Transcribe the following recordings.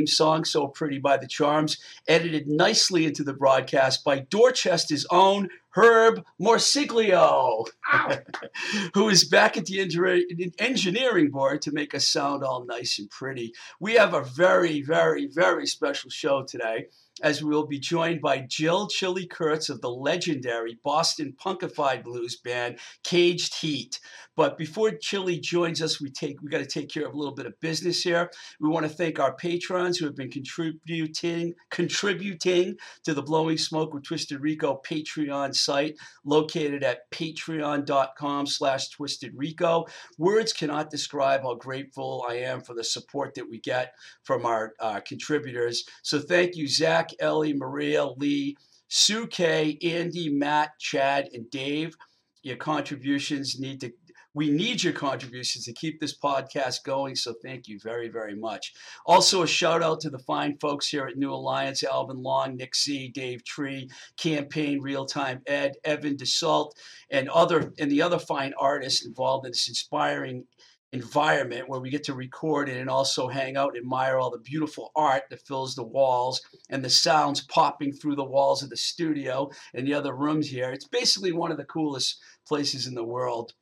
theme song, So Pretty by the Charms, edited nicely into the broadcast by Dorchester's own Herb Morsiglio, who is back at the engineering board to make us sound all nice and pretty. We have a very, very, very special show today as we will be joined by Jill Chili Kurtz of the legendary Boston punkified blues band Caged Heat. But before Chili joins us, we take we got to take care of a little bit of business here. We want to thank our patrons who have been contributing contributing to the Blowing Smoke with Twisted Rico Patreon site located at patreon.com slash twisted rico. Words cannot describe how grateful I am for the support that we get from our uh, contributors. So thank you, Zach, Ellie, Maria, Lee, Sue K, Andy, Matt, Chad, and Dave. Your contributions need to we need your contributions to keep this podcast going. So thank you very, very much. Also, a shout out to the fine folks here at New Alliance Alvin Long, Nick C., Dave Tree, Campaign Real Time Ed, Evan DeSalt, and other and the other fine artists involved in this inspiring environment where we get to record it and also hang out and admire all the beautiful art that fills the walls and the sounds popping through the walls of the studio and the other rooms here. It's basically one of the coolest places in the world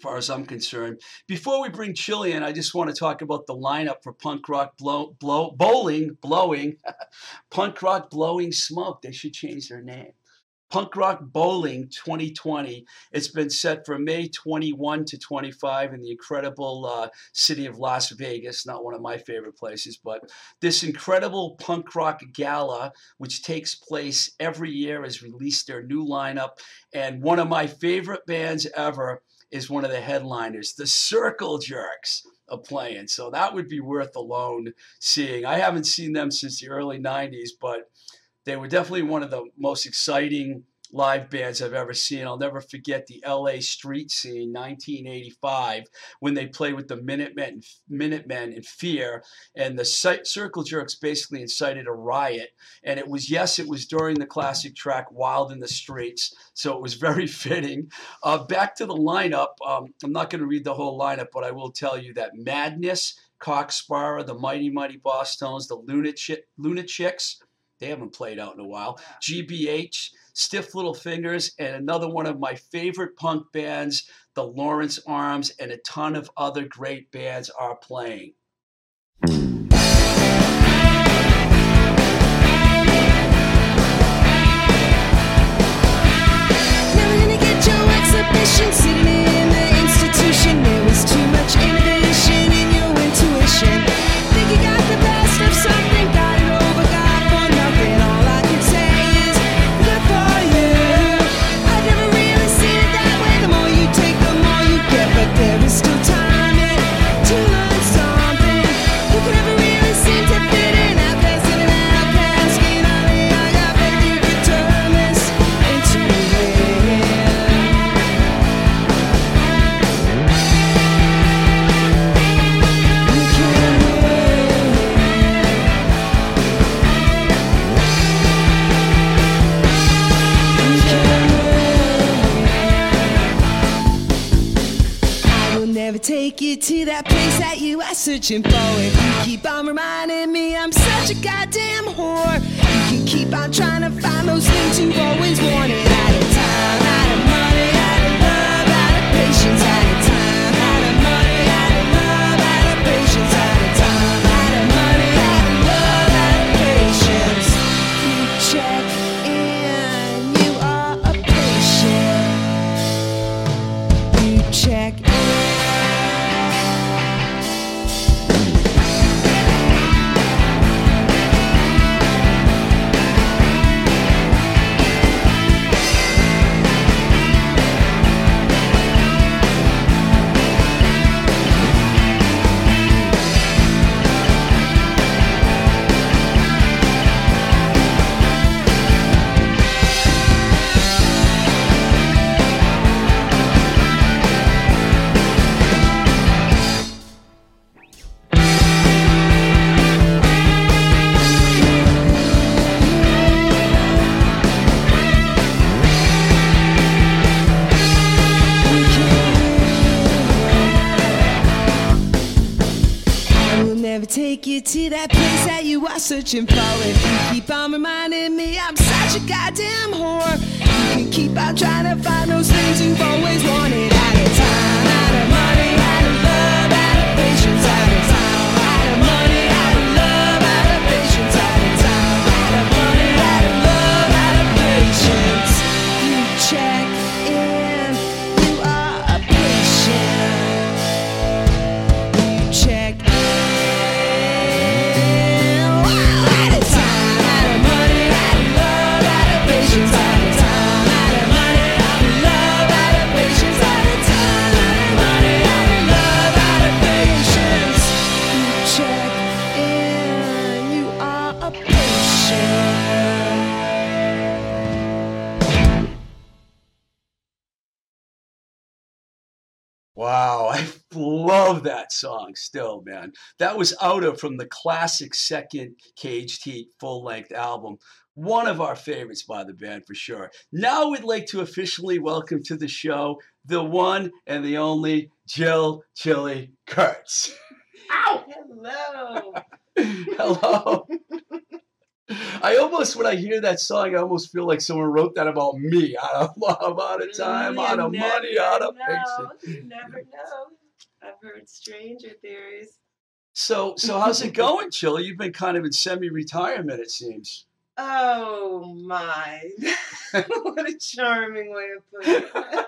far as I'm concerned. Before we bring Chili in, I just want to talk about the lineup for punk rock blow, blow bowling blowing punk rock blowing smoke. They should change their name. Punk Rock Bowling 2020. It's been set for May 21 to 25 in the incredible uh, city of Las Vegas. Not one of my favorite places, but this incredible punk rock gala, which takes place every year, has released their new lineup. And one of my favorite bands ever is one of the headliners. The Circle Jerks are playing, so that would be worth alone seeing. I haven't seen them since the early '90s, but they were definitely one of the most exciting live bands I've ever seen. I'll never forget the LA street scene, 1985, when they played with the Minutemen, Minutemen in Fear, and the Circle Jerks basically incited a riot. And it was, yes, it was during the classic track Wild in the Streets, so it was very fitting. Uh, back to the lineup, um, I'm not going to read the whole lineup, but I will tell you that Madness, Cock Sparrer, the Mighty Mighty Bosstones, the Lunatic, Lunachicks, they haven't played out in a while. GBH, Stiff Little Fingers, and another one of my favorite punk bands, the Lawrence Arms, and a ton of other great bands are playing. sitting in the institution. There was too much you searching for. If you keep on reminding me I'm such a goddamn whore, you can keep on trying to find those things you've always wanted. Out of time, out of money, out of love, out of patience, out of time, searching for. If you keep on reminding me I'm such a goddamn whore, you can keep on trying to find those things you've always wanted. Love that song still, man. That was out of from the classic second Caged Heat full length album. One of our favorites by the band for sure. Now we'd like to officially welcome to the show the one and the only Jill Chili Kurtz. Ow! Hello. Hello. I almost, when I hear that song, I almost feel like someone wrote that about me. Out of love, out of time, mm, You out of money, out of know. patience. You never know. I've heard stranger theories. So, so how's it going, Chili? You've been kind of in semi-retirement, it seems. Oh my. what a charming way of putting it.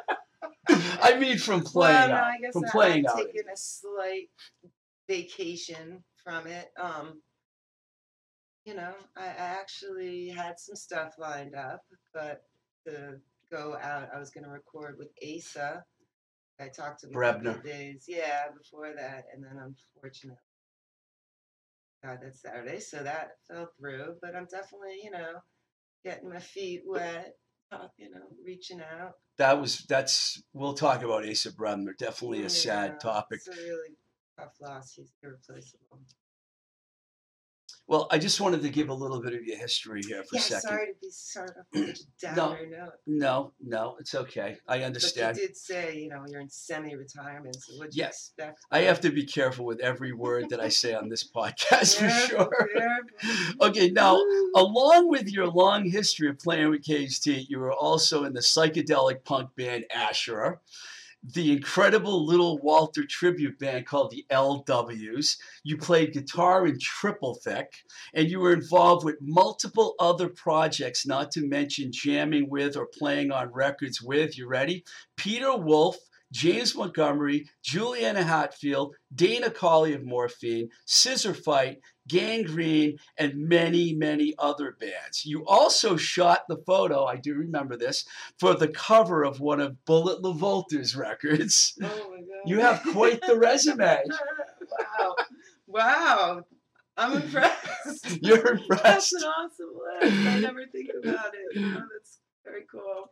I mean, from well, playing no, out, I guess from I, playing I've out. taken a slight vacation from it. Um, you know, I, I actually had some stuff lined up, but to go out, I was going to record with Asa. I talked to him a couple Brebner. days, yeah, before that, and then unfortunately, God, that's Saturday, so that fell through. But I'm definitely, you know, getting my feet wet, talk, you know, reaching out. That was that's. We'll talk about Asa Brebner. Definitely a oh, Yeah, sad topic. It's a really tough loss. He's irreplaceable. Well, I just wanted to give a little bit of your history here for yeah, a second. sorry to be sort of a No, note. No, no, it's okay. I understand. But you did say, you know, you're in semi-retirement, so what do you Yes. expect? I have to be careful with every word that I say on this podcast for sure. Okay, now along with your long history of playing with Heat, you were also in the psychedelic punk band Asherah, the incredible little Walter tribute band called the LWs. You played guitar in Triple Thick, and you were involved with multiple other projects, not to mention jamming with or playing on records with, you ready? Peter Wolf, James Montgomery, Juliana Hatfield, Dana Colley of Morphine, Scissorfight, Gangrene, and many, many other bands. You also shot the photo, I do remember this, for the cover of one of Bullet LaVolta's records. Oh my god. You have quite the resume. wow. Wow. I'm impressed. You're impressed. That's an awesome list. I never think about it. Know, that's very cool.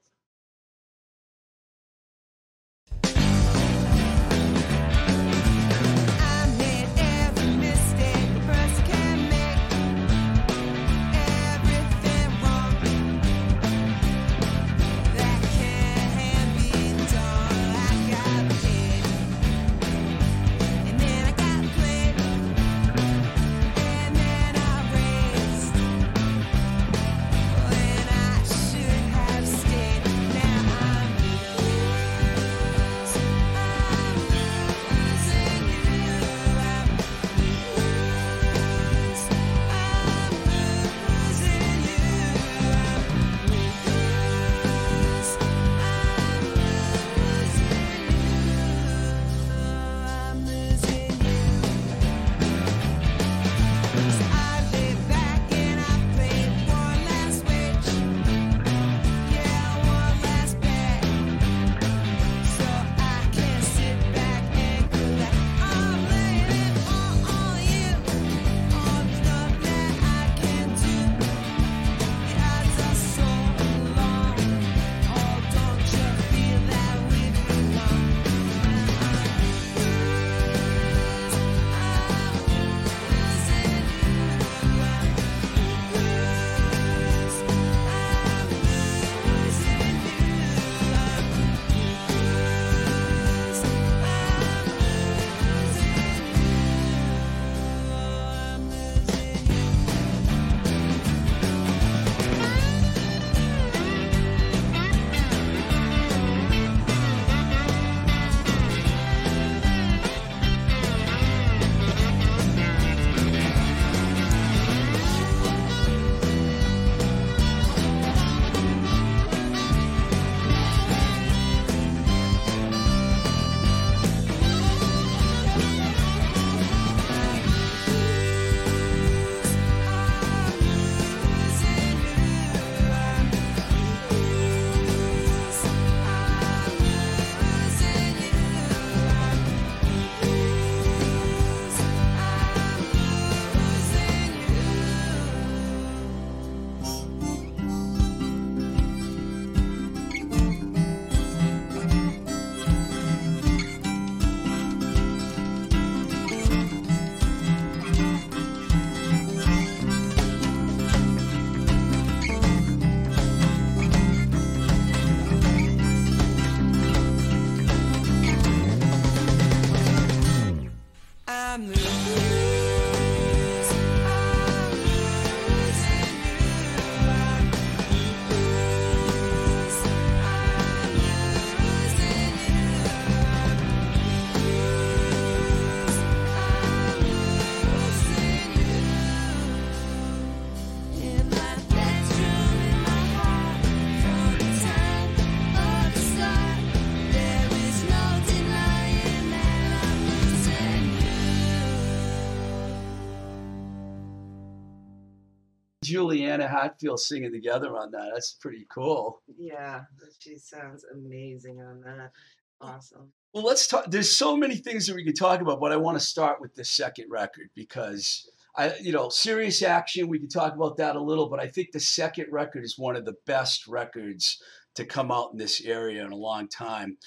Juliana Hatfield singing together on that. That's pretty cool. Yeah, she sounds amazing on that. Awesome. Well, let's talk. There's so many things that we could talk about, but I want to start with the second record because I, you know, serious action. We could talk about that a little, but I think the second record is one of the best records to come out in this area in a long time.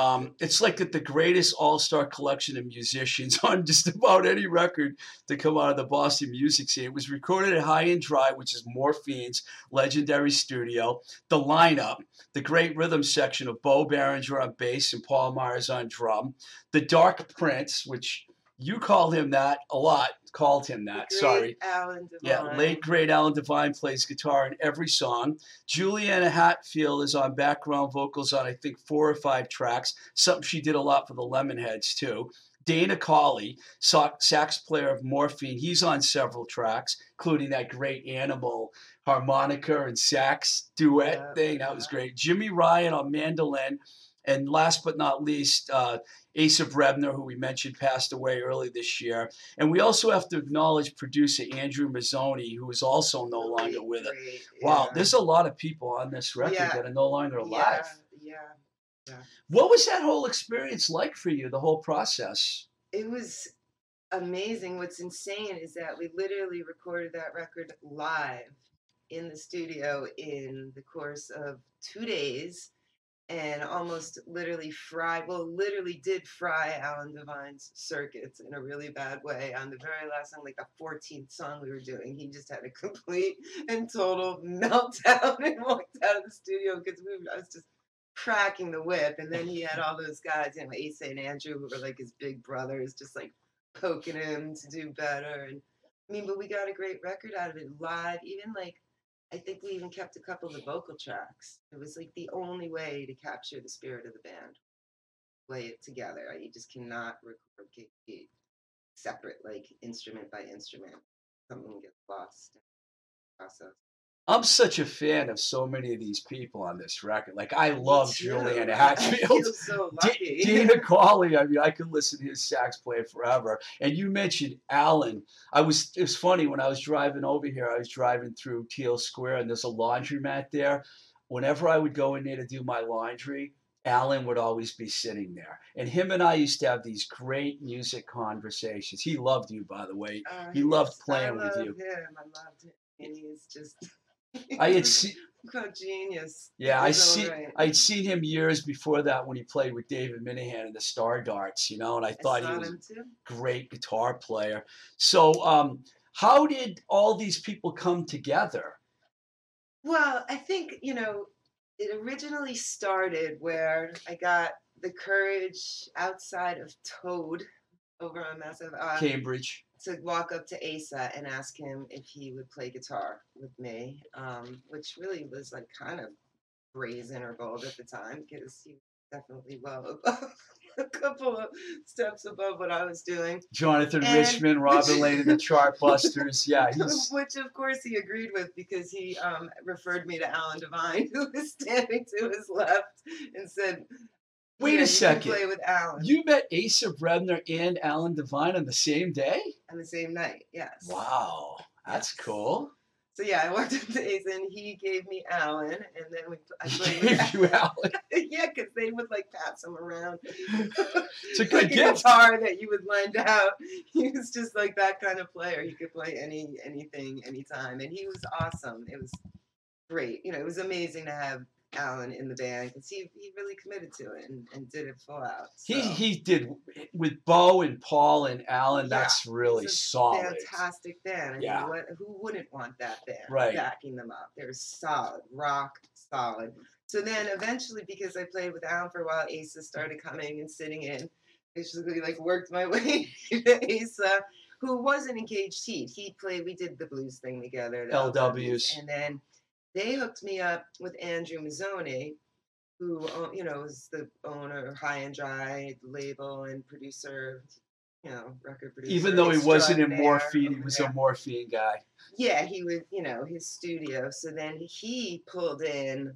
Um, it's like the greatest all-star collection of musicians on just about any record to come out of the Boston music scene. It was recorded at High and Dry, which is Morphine's legendary studio. The lineup, the great rhythm section of Bo Berenger on bass and Paul Myers on drum. The Dark Prince, which you call him that a lot. Called him that. Sorry. Alan Devine. Yeah, late great Alan Devine plays guitar in every song. Juliana Hatfield is on background vocals on I think four or five tracks. Something she did a lot for the Lemonheads too. Dana Colley, sax player of Morphine, he's on several tracks, including that great Animal harmonica and sax duet Yeah, thing. That was great. Jimmy Ryan on mandolin, and last but not least, uh, Asa Brebner, who we mentioned passed away early this year. And we also have to acknowledge producer Andrew Mazzoni, who is also no longer with us. Wow, yeah. there's a lot of people on this record Yeah. that are no longer alive. Yeah, yeah. What was that whole experience like for you, the whole process? It was amazing. What's insane is that we literally recorded that record live in the studio in the course of two days and almost literally fry well literally did fry alan devine's circuits in a really bad way. On the very last song like the 14th song we were doing he just had a complete and total meltdown and walked out of the studio because we i was just cracking the whip. And then he had all those guys you know Ace and andrew who were like his big brothers just like poking him to do better. And i mean but we got a great record out of it live even like I think we even kept a couple of the vocal tracks. It was like the only way to capture the spirit of the band. Play it together. You just cannot record KP separate, like instrument by instrument. Something gets lost in the process. I'm such a fan of so many of these people on this record. Like I love Me too. Juliana I Hatfield. so D- lucky. Dana I mean, I could listen to his sax play forever. And you mentioned Alan. I was it was funny when I was driving over here, I was driving through Teele Square and there's a laundromat there. Whenever I would go in there to do my laundry, Alan would always be sitting there. And him and I used to have these great music conversations. He loved you, by the way. Uh, he loved playing with you. Him. I loved him. And he's just I had seen a genius. yeah, I see right. I'd seen him years before that when he played with David Minehan in the Star Darts, you know, and I I thought saw he was too. great guitar player. So, um, how did all these people come together? Well, I think, you know, it originally started where I got the courage outside of Toad over on Massive uh, Cambridge. To walk up to Asa and ask him if he would play guitar with me, um, which really was like kind of brazen or bold at the time because he was definitely well above a couple of steps above what I was doing. Jonathan And- Richman, Robin Lane, and the Chartbusters. Yeah, Which, of course, he agreed with because he um, referred me to Alan Devine, who was standing to his left, and said, Wait a "Yeah, you second. play with Alan you met Asa Brebner and Alan Devine on the same day. on the same night." Yes. Wow, that's Yes. cool. So yeah, I walked up to Ace and he gave me Alan, and then we I played gave you Alan. yeah, because they would like pass him around. It's a good like a gift. guitar that you would lend out. He was just like that kind of player. He could play any anything, anytime, and he was awesome. It was great. You know, it was amazing to have Alan in the band because he he really committed to it and, and did it full out. He so. he did with Bo and Paul and Alan. Yeah, That's really solid. Fantastic band. I Yeah. mean, what, who wouldn't want that band Right. backing them up? They're solid, rock solid. So then eventually, because I played with Alan for a while, Asa started coming and sitting in. Basically, like worked my way to Asa, who wasn't engaged Heat. He played. We did the blues thing together. the LWs. and then they hooked me up with Andrew Mazzoni, who you know is the owner of High and Dry label and producer, you know, record producer. Even though he wasn't in morphine, he was there. a morphine guy. Yeah, he was, you know, his studio. So then he pulled in,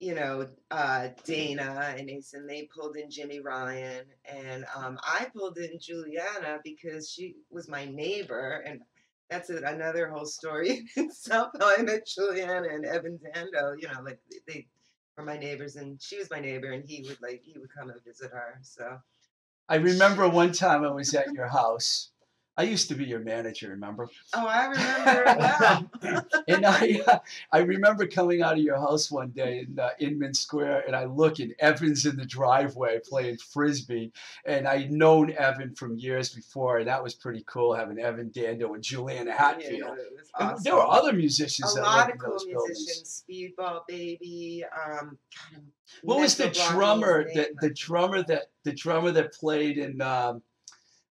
you know, uh, Dana and Ace, and they pulled in Jimmy Ryan, and um, I pulled in Juliana because she was my neighbor, and that's a, another whole story in itself. How I met Juliana and Evan Dando. You know, like they- they were my neighbors, and she was my neighbor, and he would like he would come and visit her. So I remember one time I was at your house. I used to be your manager, remember? oh, I remember well. and I, uh, I remember coming out of your house one day in uh, Inman Square, and I look, and Evan's in the driveway playing frisbee, and I'd known Evan from years before, and that was pretty cool having Evan Dando and Juliana Yeah, Hatfield. was awesome. There were other musicians a that lot of cool those buildings. musicians. Speedball Baby. Um, What was the mental blocking his drummer that the drummer that the drummer that played in um,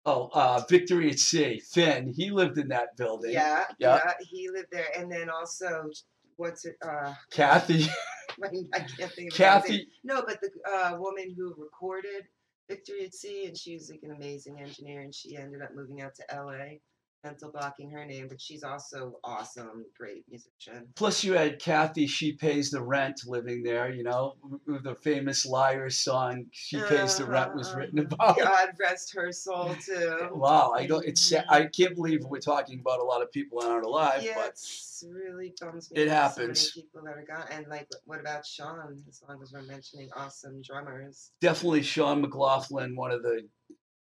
oh uh, Victory at Sea? Finn. He lived in that building. Yeah, Yeah. yeah, he lived there, and then also what's it? Uh, Kathy. I can't think of. Kathy. No, but the uh, woman who recorded Victory at Sea, and she was like an amazing engineer, and she ended up moving out to LA. Mental blocking her name, but she's also awesome, great musician. Plus, you had Kathy. She pays the rent living there. You know, the famous Liars song. She pays the rent was written Uh-huh. about. God rest her soul too. Wow, I don't. It's I can't believe we're talking about a lot of people that aren't alive. yeah, but it's really bums me. It so happens. many people that are gone, and like, what about Sean? As long as we're mentioning awesome drummers, definitely Sean McLaughlin, one of the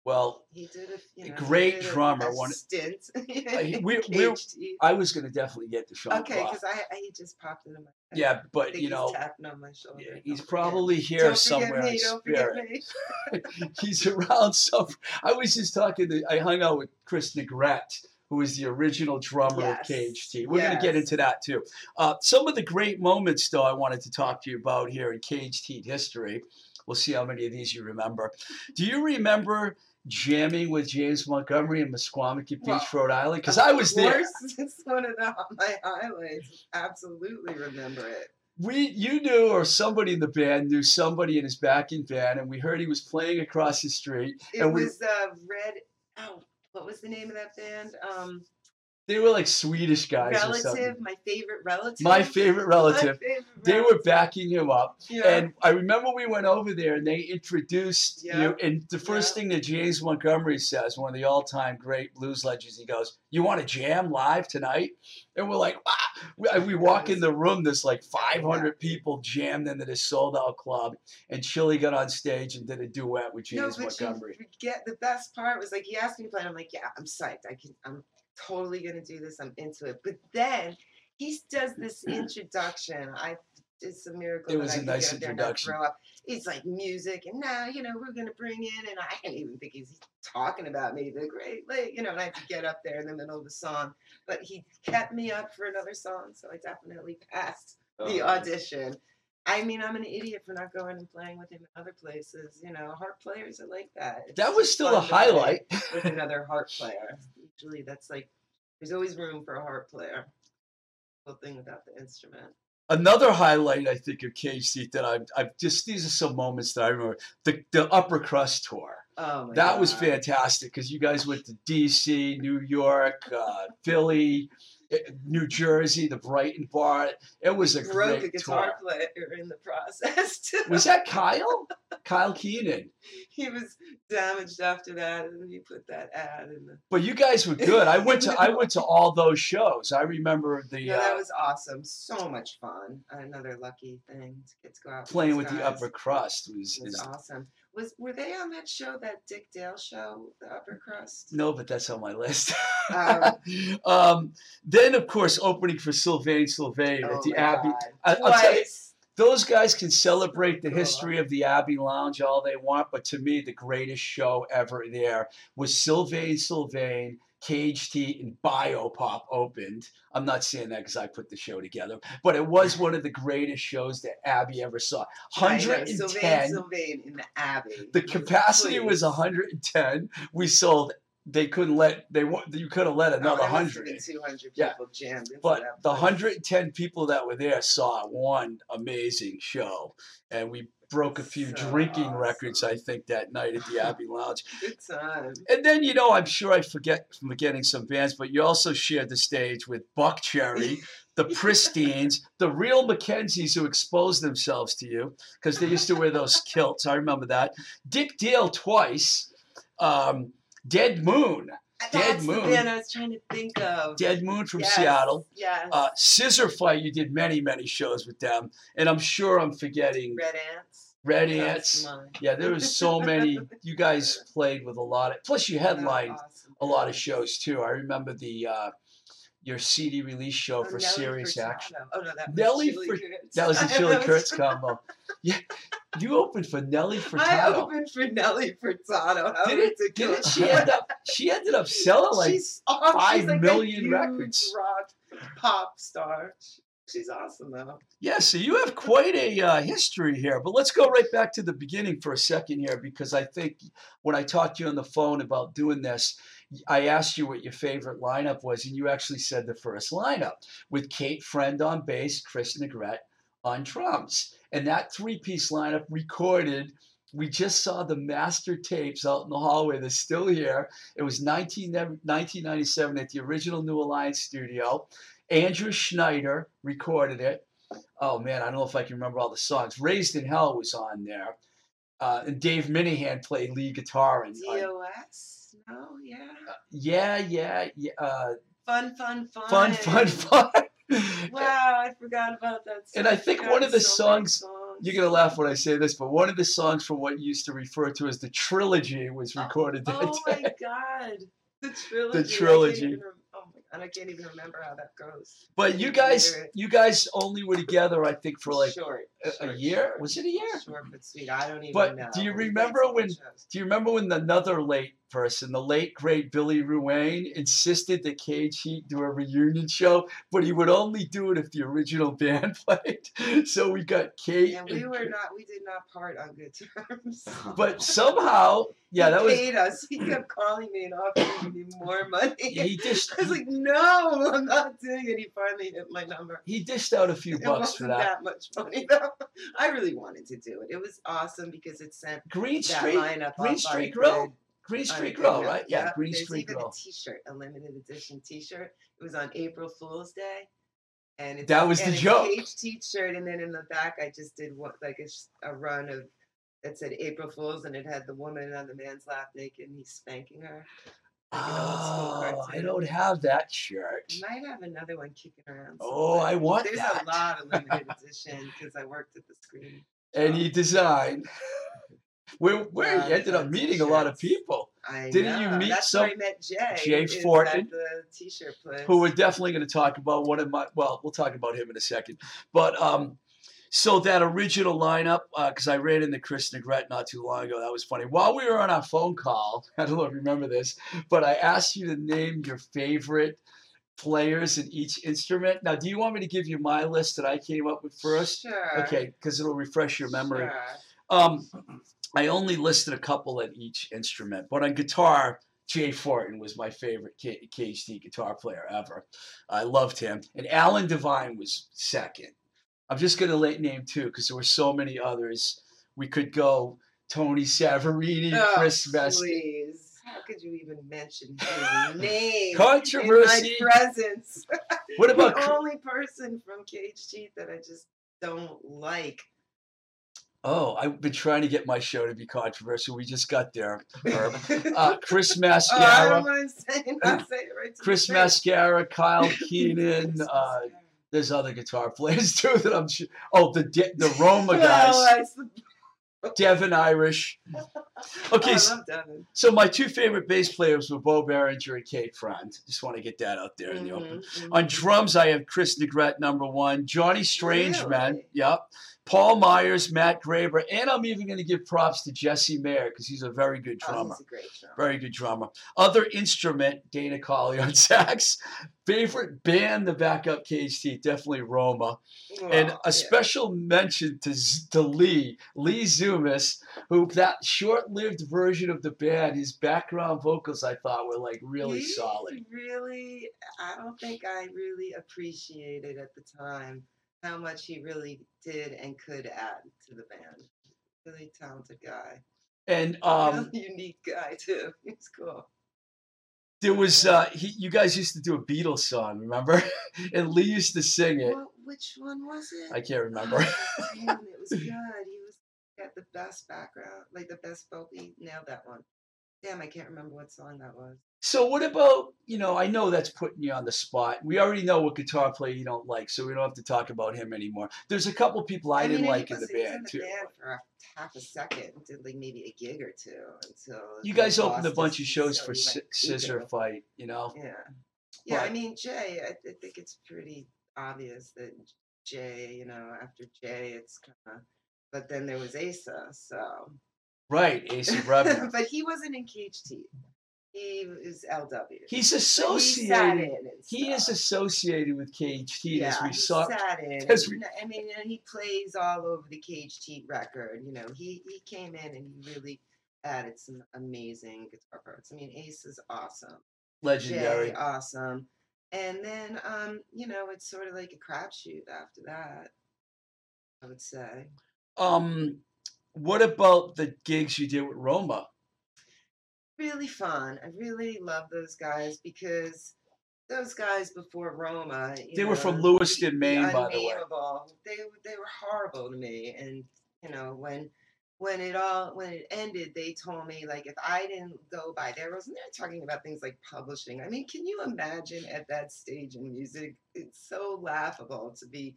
well, he did a you know, Great did drummer, A one- stint. he- we- we're- I was going to definitely get to Sean. Okay, because I, I he just popped into my head. Yeah, but you know, tapping on my shoulder. yeah, Don't he's forget. probably here don't somewhere Forget in me, don't forget spirit. me. he's around some. I was just talking to. I hung out with Chris Negrete, who is the original drummer Yes, of KHT. We're going to get into that too. Uh, some of the great moments, though, I wanted to talk to you about here in KHT history. We'll see how many of these you remember. Do you remember jamming with James Montgomery in Misquamicut Beach, Well, Rhode Island? Because I was there. course, It's one of the, my highlights. Absolutely remember it. we you knew or somebody in the band knew somebody in his backing band and we heard he was playing across the street It And we- was uh, Red. Oh, what was the name of that band? Um, they were like swedish guys or something relative. My favorite relative. my favorite relative My favorite they were backing him up Yeah. and i remember we went over there and they introduced Yeah. you and the first Yeah. thing that james montgomery says one of the all-time great blues legends he goes you want to jam live tonight and we're like ah! we, walk in the room there's like 500 people jammed into this sold-out club and chili got on stage and did a duet with no, james but montgomery you forget the best part was like he asked me to play. And I'm like, yeah, I'm psyched. I can. I'm totally gonna do this. I'm into it. But then he does this introduction. I. It's a miracle It was I a can nice get up there and introduction. throw up. It's like music, and now you know we're gonna bring in, and I didn't even think he's talking about me. The great, like, you know, and I had to get up there in the middle of the song, but he kept me up for another song, so I definitely passed the Oh. audition. I mean, I'm an idiot for not going and playing with him in other places. You know, harp players are like that. It's that was still a highlight with another harp player. Usually, that's like there's always room for a harp player. Whole thing about the instrument. another highlight I think of Seat that I've, I've just these are some moments that I remember the the Upper Crust tour. Oh my That was fantastic because you guys went to D.C., New York, uh, Philly, New Jersey, the Brighton Bar. It was a Broke a great guitar tour. player in the process. Too. Was that Kyle? Kyle Keenan. he was damaged after that, and he put that ad in the. But you guys were good. I went to I went to all those shows. I remember the Yeah, that uh, was awesome. So much fun. Another lucky thing to get to go out playing with with the. Upper Crust was, was is awesome. Was were they on that show, that Dick Dale show, The Upper Crust? No, but that's on my list. Um, um, then, of course, opening for Sylvain Sylvain at Oh the Abbey. God. I- I'll tell you, Twice. those guys can celebrate the history of the Abbey Lounge all they want, but to me, the greatest show ever there was Sylvain Sylvain. Caged Heat and Biopop opened. I'm not saying that because I put the show together, but it was one of the greatest shows that Abbey ever saw. I know, 110. Sylvain Sylvain in the Abbey. The capacity was 110. We sold. They couldn't let. They you could have let Oh, another there must have 100. been 200 Yeah. people into But the 110 people that were there saw one amazing show, and we broke a few So drinking records. I think that night at the Abbey Lounge. Good time. And then you know, I'm sure I forget forgetting some bands, but you also shared the stage with Buckcherry, the Pristines, the real McKenzies who exposed themselves to you because they used to wear those kilts. I remember that. Dick Dale twice, um, Dead Moon. That's Moon. the band I was trying to think of. Dead Moon from Yes, Seattle. Yes. Uh, Scissorfight, you did many, many shows with them. And I'm sure I'm forgetting Red Ants. Red That's Ants. Yeah, there was so many. You guys played with a lot of. Plus, you headlined awesome a lot of shows too. I remember the uh, your CD release show Oh, for Nelly Serious Furtado. Action. Oh no, that was Nelly Chili Fur- Kurtz. That was the Chili Kurtz combo. Yeah, you opened for Nelly Furtado. I opened for Nelly Furtado. How Didn't, ridiculous. didn't she end up? She ended up selling like she's five she's like million records. Rock pop star. She's awesome though. Yeah, so you have quite a uh, history here. But let's go right back to the beginning for a second here, because I think when I talked to you on the phone about doing this, I asked you what your favorite lineup was, and you actually said the first lineup with Kate Friend on bass, Chris Negrette on drums. And that three piece lineup recorded. We just saw the master tapes out in the hallway. They're still here. It was 19, 1997 at the original New Alliance studio. Andrew Schneider recorded it. Oh man, I don't know if I can remember all the songs. Raised in Hell was on there. Uh, and Dave Minehan played lead guitar. And DOS? No, yeah. yeah, yeah, yeah. Uh, Fun, fun, fun. fun, fun, fun. Wow, I forgot about that. And I think one of the so many songs- You're gonna laugh when I say this, but one of the songs from what you used to refer to as the trilogy was recorded that Oh my god, the trilogy. The trilogy. oh my god, I can't even remember how that goes. But you guys, you guys only were together, I think, for like short, a, a year. short. Was it a year? Short but sweet. I don't even But know. do you remember when- Do you remember when another late person, the late great Billy Ruane, insisted that Cage Heat do a reunion show, but he would only do it if the original band played. So we got Kate. And we and- were not. We did not part on good terms. But somehow, yeah, he that was. paid us. He kept calling me and offering me more money. He dished, I was like, no, I'm not doing it. He finally hit my number. he dished out a few It bucks wasn't for that. that. much money though. I really wanted to do it. It was awesome because it sent Green that Street, lineup Green up Street on Grill, grid. Green Street Grill, right? Yeah, Yep, Green There's Street even Grill. a T-shirt, a limited edition T-shirt. It was on April Fool's Day, and it's, That was the joke. Cage T-shirt, and then in the back I just did what like a, a run of that said April Fools, and it had the woman on the man's lap naked, and he's spanking her. like an old school Oh, I don't have that shirt. I might have another one kicking around. Oh. I want There's that. a lot of limited edition because I worked at the screen. And he designed. Where, where Yeah, you ended up meeting a lot of people I Didn't you meet That's some- met Jay. Jay Fortin? The t-shirt place. who we're definitely going to talk about. One of my, well, we'll talk about him in a second. But um, so that original lineup, because I ran into Chris Negrette not too long ago. That was funny. While we were on our phone call, I don't know if you remember this, but I asked you to name your favorite players in each instrument. Now, do you want me to give you my list that I came up with first? Sure. Okay, because it'll refresh your memory. Sure. Um, I only listed a couple at each instrument, but on guitar, Jay Fortin was my favorite K- KHD guitar player ever. I loved him, and Alan Devine was second. I'm just going to late name two because there were so many others. We could go Tony Savarini, Oh, Chris Vest. Please. How could you even mention his name Controversy. in my presence? What about the only person from Caged Heat that I just don't like? Oh, I've been trying to get my show to be controversial. We just got there. Herb. Uh, Chris Oh, I Mascara, to say, not say it right to Chris. Mascara, Kyle Keenan. Uh, there's other guitar players too that I'm sure. Oh, the De- the Roma guys, I sup- Devin Irish. Okay, Oh, I s- love Devin. so my two favorite bass players were Bo Berenger and Kate Friend. Just want to get that out there in the open. Mhm, On mhm. drums, I have Chris Negrette number one, Johnny Strangeman, Really? yep, Paul Myers, Matt Graber, and I'm even going to give props to Jesse Mayer because he's a very good Oh, drummer. he's a great drummer. Very good drummer. Other instrument, Dana Colley on sax. Favorite band, the backup KHT, definitely Roma. Oh, and a yeah. special mention to, to Lee, Lee Zumas, who that short-lived version of the band, his background vocals, I thought were like really He solid. Really, I don't think I really appreciated at the time how much he really did and could add to the band. Really talented guy. And um, really unique guy too. He's cool. there was uh, he, you guys used to do a Beatles song, remember? and Lee used to sing it. What, which one was it? I can't remember. Damn, it was good. He was got the best background, like the best vocal. He nailed that one. Damn, I can't remember what song that was. So what about you know? I know that's putting you on the spot. We already know what guitar player you don't like, so we don't have to talk about him anymore. There's a couple people I, didn't mean, like in the was- he was band in the too. band for a, half a second, did like maybe a gig or two until You guys opened a bunch of shows so for Scissor. Fight, you know. Yeah, yeah. I mean, Jay, I, I think it's pretty obvious that Jay, you know, after Jay, it's kind of. But then there was Asa, so. Right, Ace of but he wasn't in Caged Heat. He was LW. He's he associated. in He is associated with Caged Heat yeah, as we he saw. sat in. as we- I mean, and he plays all over the Caged Heat record. You know, he he came in and he really added some amazing guitar parts. I mean, Ace is awesome. Legendary. Jay, awesome. And then, um, you know, it's sort of like a crapshoot after that. I would say. Um, what about the gigs you did with Roma? Really fun. I really love those guys because those guys before Roma. you They were from know, Lewiston, the Maine, by the way. They they were horrible to me, and you know when when it all when it ended, they told me like if I didn't go by their rules, and they're talking about things like publishing. I mean, can you imagine at that stage in music? It's so laughable to be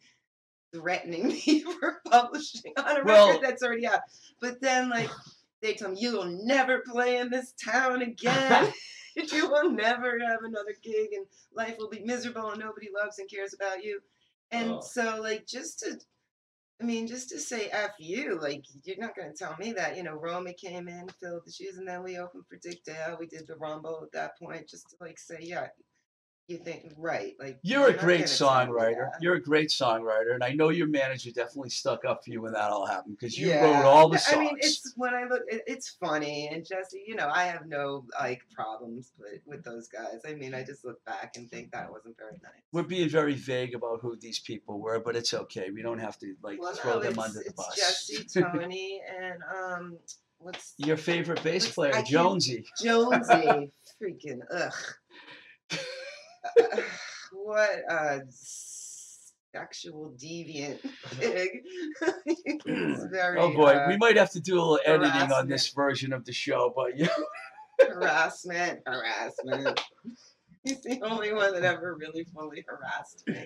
threatening me for publishing on a Well- record that's already out. But then like they tell me you'll never play in this town again. you will never have another gig and life will be miserable and nobody loves and cares about you. And Oh. so like just to I mean, just to say F you, like you're not gonna tell me that. You know, Roma came in, filled the shoes, and then we opened for Dick Dale. We did the rumble at that point, just to like say, yeah, you think right. Like You're a great gonna tell me songwriter. You're a great songwriter, and I know your manager definitely stuck up for you when that all happened because you Yeah. wrote all the songs. I mean, it's when I look, it, it's funny and Jesse. You know, I have no like problems with with those guys. I mean, I just look back and think that wasn't very nice. We're being very vague about who these people were, but it's okay. We don't have to like Well, throw no, them under the bus. Jesse, Tony, and um, what's Your favorite bass player, Jonesy. Jonesy? Freaking ugh. Uh, what a sexual deviant pig. Very Oh boy, uh, we might have to do a little editing on this version of the show, but yeah. harassment, harassment. He's the only one that ever really fully harassed me.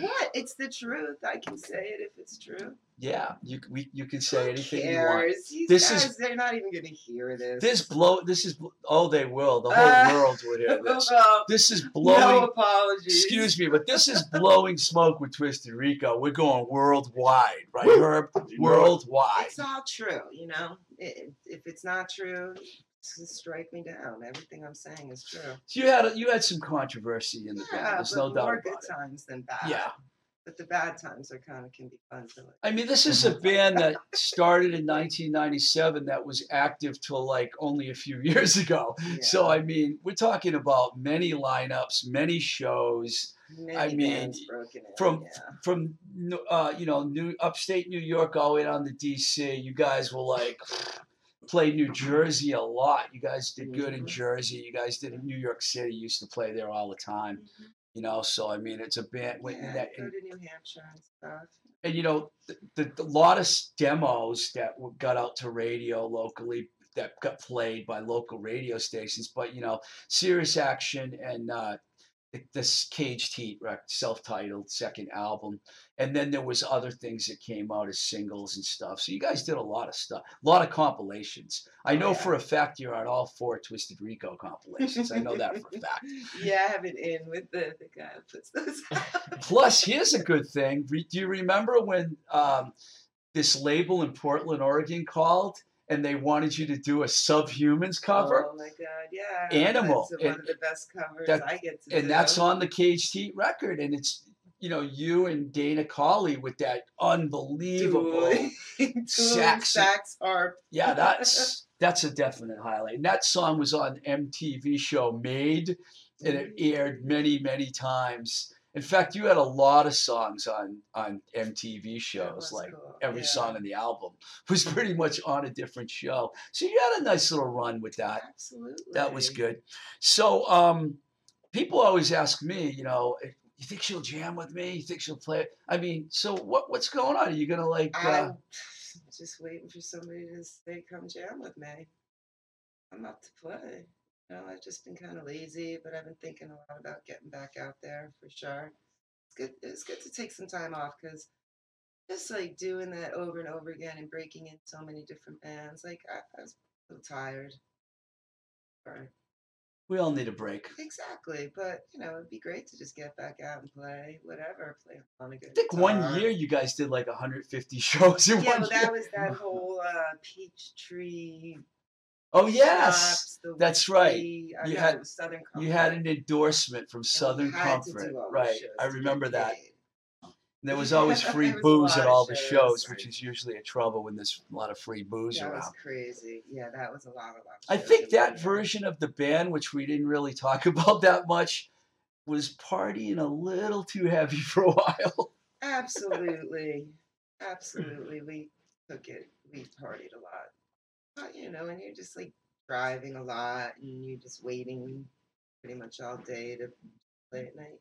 What? It's the truth. I can say it if it's true. Yeah, you we, you can say Who anything you want. These This is they're not even going to hear this. This blow. This is oh, they will. The whole Uh, world would hear this. Oh, This is blowing. no blowing. apologies. Excuse me, but this is blowing smoke with Twisted Rico. We're going worldwide, right, Herb? Worldwide. It's all true, you know. I- if it's not true, s- strike me down. Everything I'm saying is true. So you had a, you had some controversy in the band. There's but no doubt more about good it. times than bad. Yeah. But the bad times are kind of can be fun to like. I mean, this is a band that started in 1997 that was active till like only a few years ago. Yeah. So I mean, we're talking about many lineups, many shows Many I mean, bands broken in, from yeah. from uh, you know New upstate New York all the way down to DC. You guys were like play New Jersey a lot. You guys did good in Mhm. Jersey. You guys did in New York City. You used to play there all the time. You know, so I mean, it's a band. when- yeah, that, go to New Hampshire and stuff. and you know the, the, lot of demos that got out to radio locally that got played by local radio stations but you know serious action and uh this caged heat rec- self-titled second album. And then there was other things that came out as singles and stuff. So you guys did a lot of stuff a lot of compilations. I know Oh, for a fact you're on all four twisted rico compilations. I know that for a fact. Yeah, I have it in with the, the guy who puts those. Plus, here's a good thing. Do you remember when um, this label in Portland, Oregon called and they wanted you to do a Subhumans cover? Oh my god, yeah. Animal, That's and- one of the best covers that- I get to and do. that's on the Caged Heat record. And it's, you know, you and Dana Colley with that unbelievable. Sax- sax harp. Yeah, that's that's a definite highlight. And that song was on MTV show Made, and it mm. aired many, many times. In fact, you had a lot of songs on on MTV shows, like cool, every yeah. song on the album was pretty much on a different show. So you had a nice little run with that. Absolutely. That was good. So um, people always ask me, you know, "Eh, you think she'll jam with me? You think she'll play? I mean, so what what's going on? Are you gonna like? Uh, I'm just waiting for somebody to say, "Come jam with me." I'm up to play. You know, I've just been kind of lazy, but I've been thinking a lot about getting back out there for sure. It's good. It's good to take some time off because just like doing that over and over again and breaking in so many different bands, like I, I was a little tired. Right. We all need a break. Exactly, but you know, it'd be great to just get back out and play whatever, play on a good. I think one year you guys did like 150 shows in Yeah, one well, year. that was that whole uh, peach tree. Oh yes, that's right. You know, had- Southern you had an endorsement from Southern Comfort, do all those right? I remember that. There was always free was booze at of all the shows, shows, which is usually a trouble when there's a lot of free booze That around. was crazy. Yeah, that was a lot, a lot. of I think that version of the band, which we didn't really talk about that much, was partying a little too heavy for a while. Absolutely, absolutely. We took it. We partied a lot. You know, and you're just like driving a lot, and you're just waiting pretty much all day to play at night.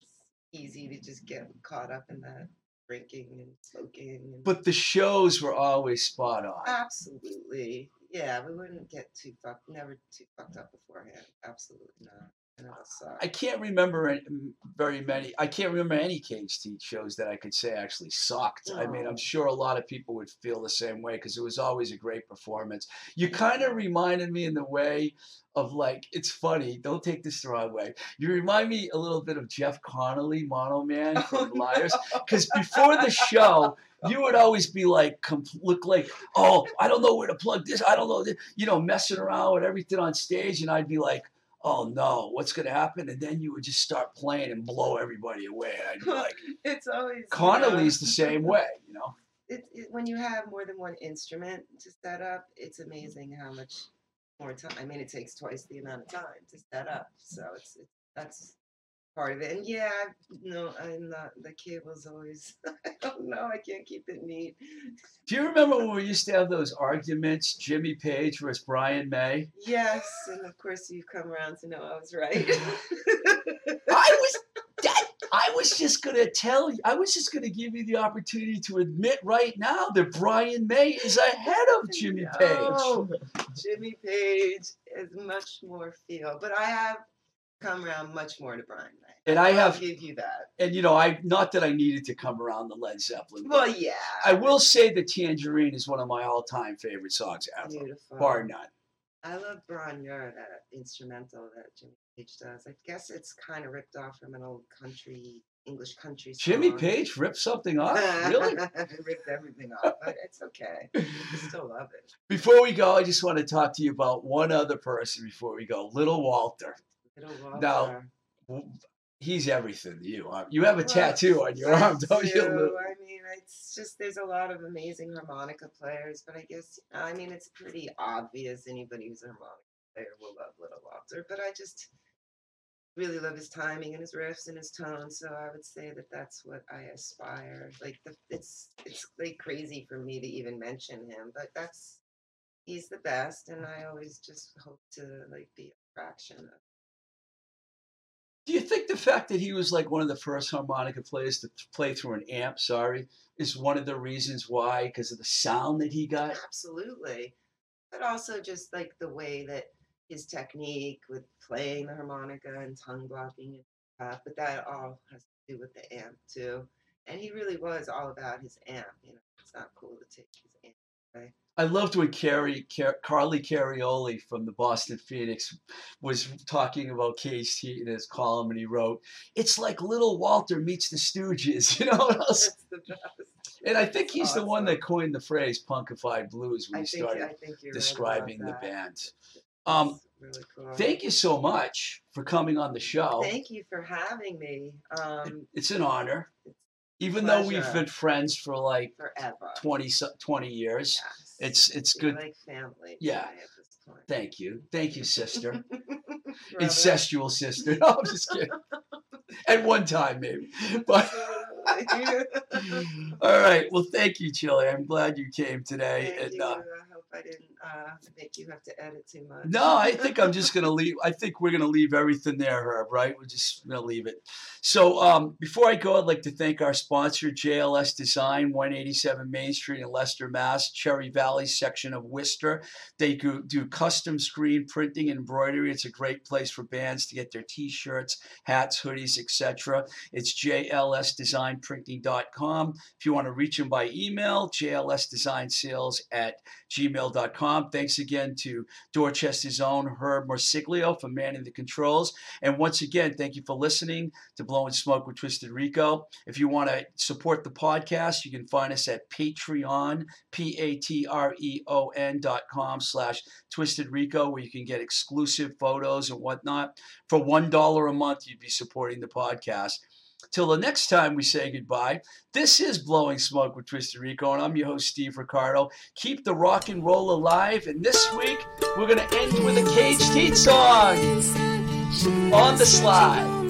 It's easy to just get caught up in that drinking and smoking. And But the shows were always spot on. absolutely, yeah, we wouldn't get too fucked. Never too fucked up beforehand. Absolutely not. And it'll suck. I can't remember any- very many. I can't remember any Caged Heat shows that I could say actually sucked. I mean, I'm sure a lot of people would feel the same way because it was always a great performance. You kind of reminded me in the way of like, it's funny. Don't take this the wrong way. You remind me a little bit of Jeff Conolly, Mono Man Oh, from Lyres. Because before the show, you would always be like, look like, oh, I don't know where to plug this. I don't know, this, you know, messing around with everything on stage. And I'd be like, oh no, what's going to happen? And then you would just start playing and blow everybody away. And I'd be like, it's always you know, Conolly's the same way, you know? it, it, when you have more than one instrument to set up, it's amazing how much more time. I mean, it takes twice the amount of time to set up. So it's, it's that's part of it. And yeah, no, I'm not. The cable's always. I don't know. I can't keep it neat. Do you remember when we used to have those arguments, Jimmy Page versus Brian May? Yes, and of course you've come around to know I was right. I was that I was just gonna tell you, I was just gonna give you the opportunity to admit right now that Brian May is ahead of Jimmy Page. No, Jimmy Page is much more feel, but I have come around much more to Brian May. And I I'll have give you that. and you know, I not that I needed to come around the Led Zeppelin. Well, yeah. I will say that Tangerine is one of my all-time favorite songs ever, Beautiful. bar none. I love Bron-Yr-Aur, that instrumental that Jimmy Page does. I guess it's kind of ripped off from an old country, English country song. Jimmy Page ripped something off, really? ripped everything off, but it's okay. I still love it. Before we go, I just want to talk to you about one other person before we go. Little Walter. Now, He's everything to you. Um, you have a Well, tattoo on your I arm, don't you? I mean, it's just there's a lot of amazing harmonica players, but I guess I mean it's pretty obvious. Anybody who's a harmonica player will love Little Walter, but I just really love his timing and his riffs and his tone. So I would say that that's what I aspire. Like the, it's it's like crazy for me to even mention him, but that's he's the best, and I always just hope to like be a fraction of. Do you think the fact that he was like one of the first harmonica players to play through an amp, sorry, is one of the reasons why? Because of the sound that he got? Absolutely. But also just like the way that his technique with playing the harmonica and tongue blocking and stuff, but that all has to do with the amp too. And he really was all about his amp. You know, it's not cool to take his amp. I loved when Carrie, Car- Carly Carioli from the Boston Phoenix was talking about Cage Heat in his column, and he wrote, "It's like Little Walter meets the Stooges," you know. what else? That's. And I think he's the one that coined the phrase "punkified blues" when I he think, started I think you're describing the band. Um, really cool. Thank you so much for coming on the show. Thank you for having me. Um, It's an honor. It's Even though we've pleasure. been friends for like forever. 20, so- 20 years. Yes. It's it's You're good. like family. to Yeah. me At this point. Thank you. Thank you, sister. Brother. Incestual sister. No, I'm just kidding. At one time, maybe. But. all right. Well, thank you, Chili. I'm glad you came today. Thank and you. uh, I hope I didn't uh, make you have to edit too much. No, I think I'm just gonna leave. I think we're gonna leave everything there, Herb. Right? We're just gonna leave it. So um, before I go, I'd like to thank our sponsor, JLS Design, 187 Main Street in Leicester, Mass. Cherry Valley section of Worcester. They do, do custom screen printing and embroidery. It's a great place for bands to get their T-shirts, hats, hoodies, etc. It's jlsdesignprinting.com. If you want to reach him by email, jlsdesignsales at gmail.com. Thanks again to Dorchester's own Herb Morsiglio for manning the controls. And once again, thank you for listening to Blowing Smoke with Twisted Rico. If you want to support the podcast, you can find us at Patreon, P-A-T-R-E-O-N dot com slash Twisted Rico, where you can get exclusive photos and whatnot. For $1 a month, you'd be supporting the podcast. Till the next time we say goodbye, this is Blowing Smoke with Twisted Rico, and I'm your host, Steve Ricardo. Keep the rock and roll alive, and this week we're going to end with a Caged Heat song on the slide.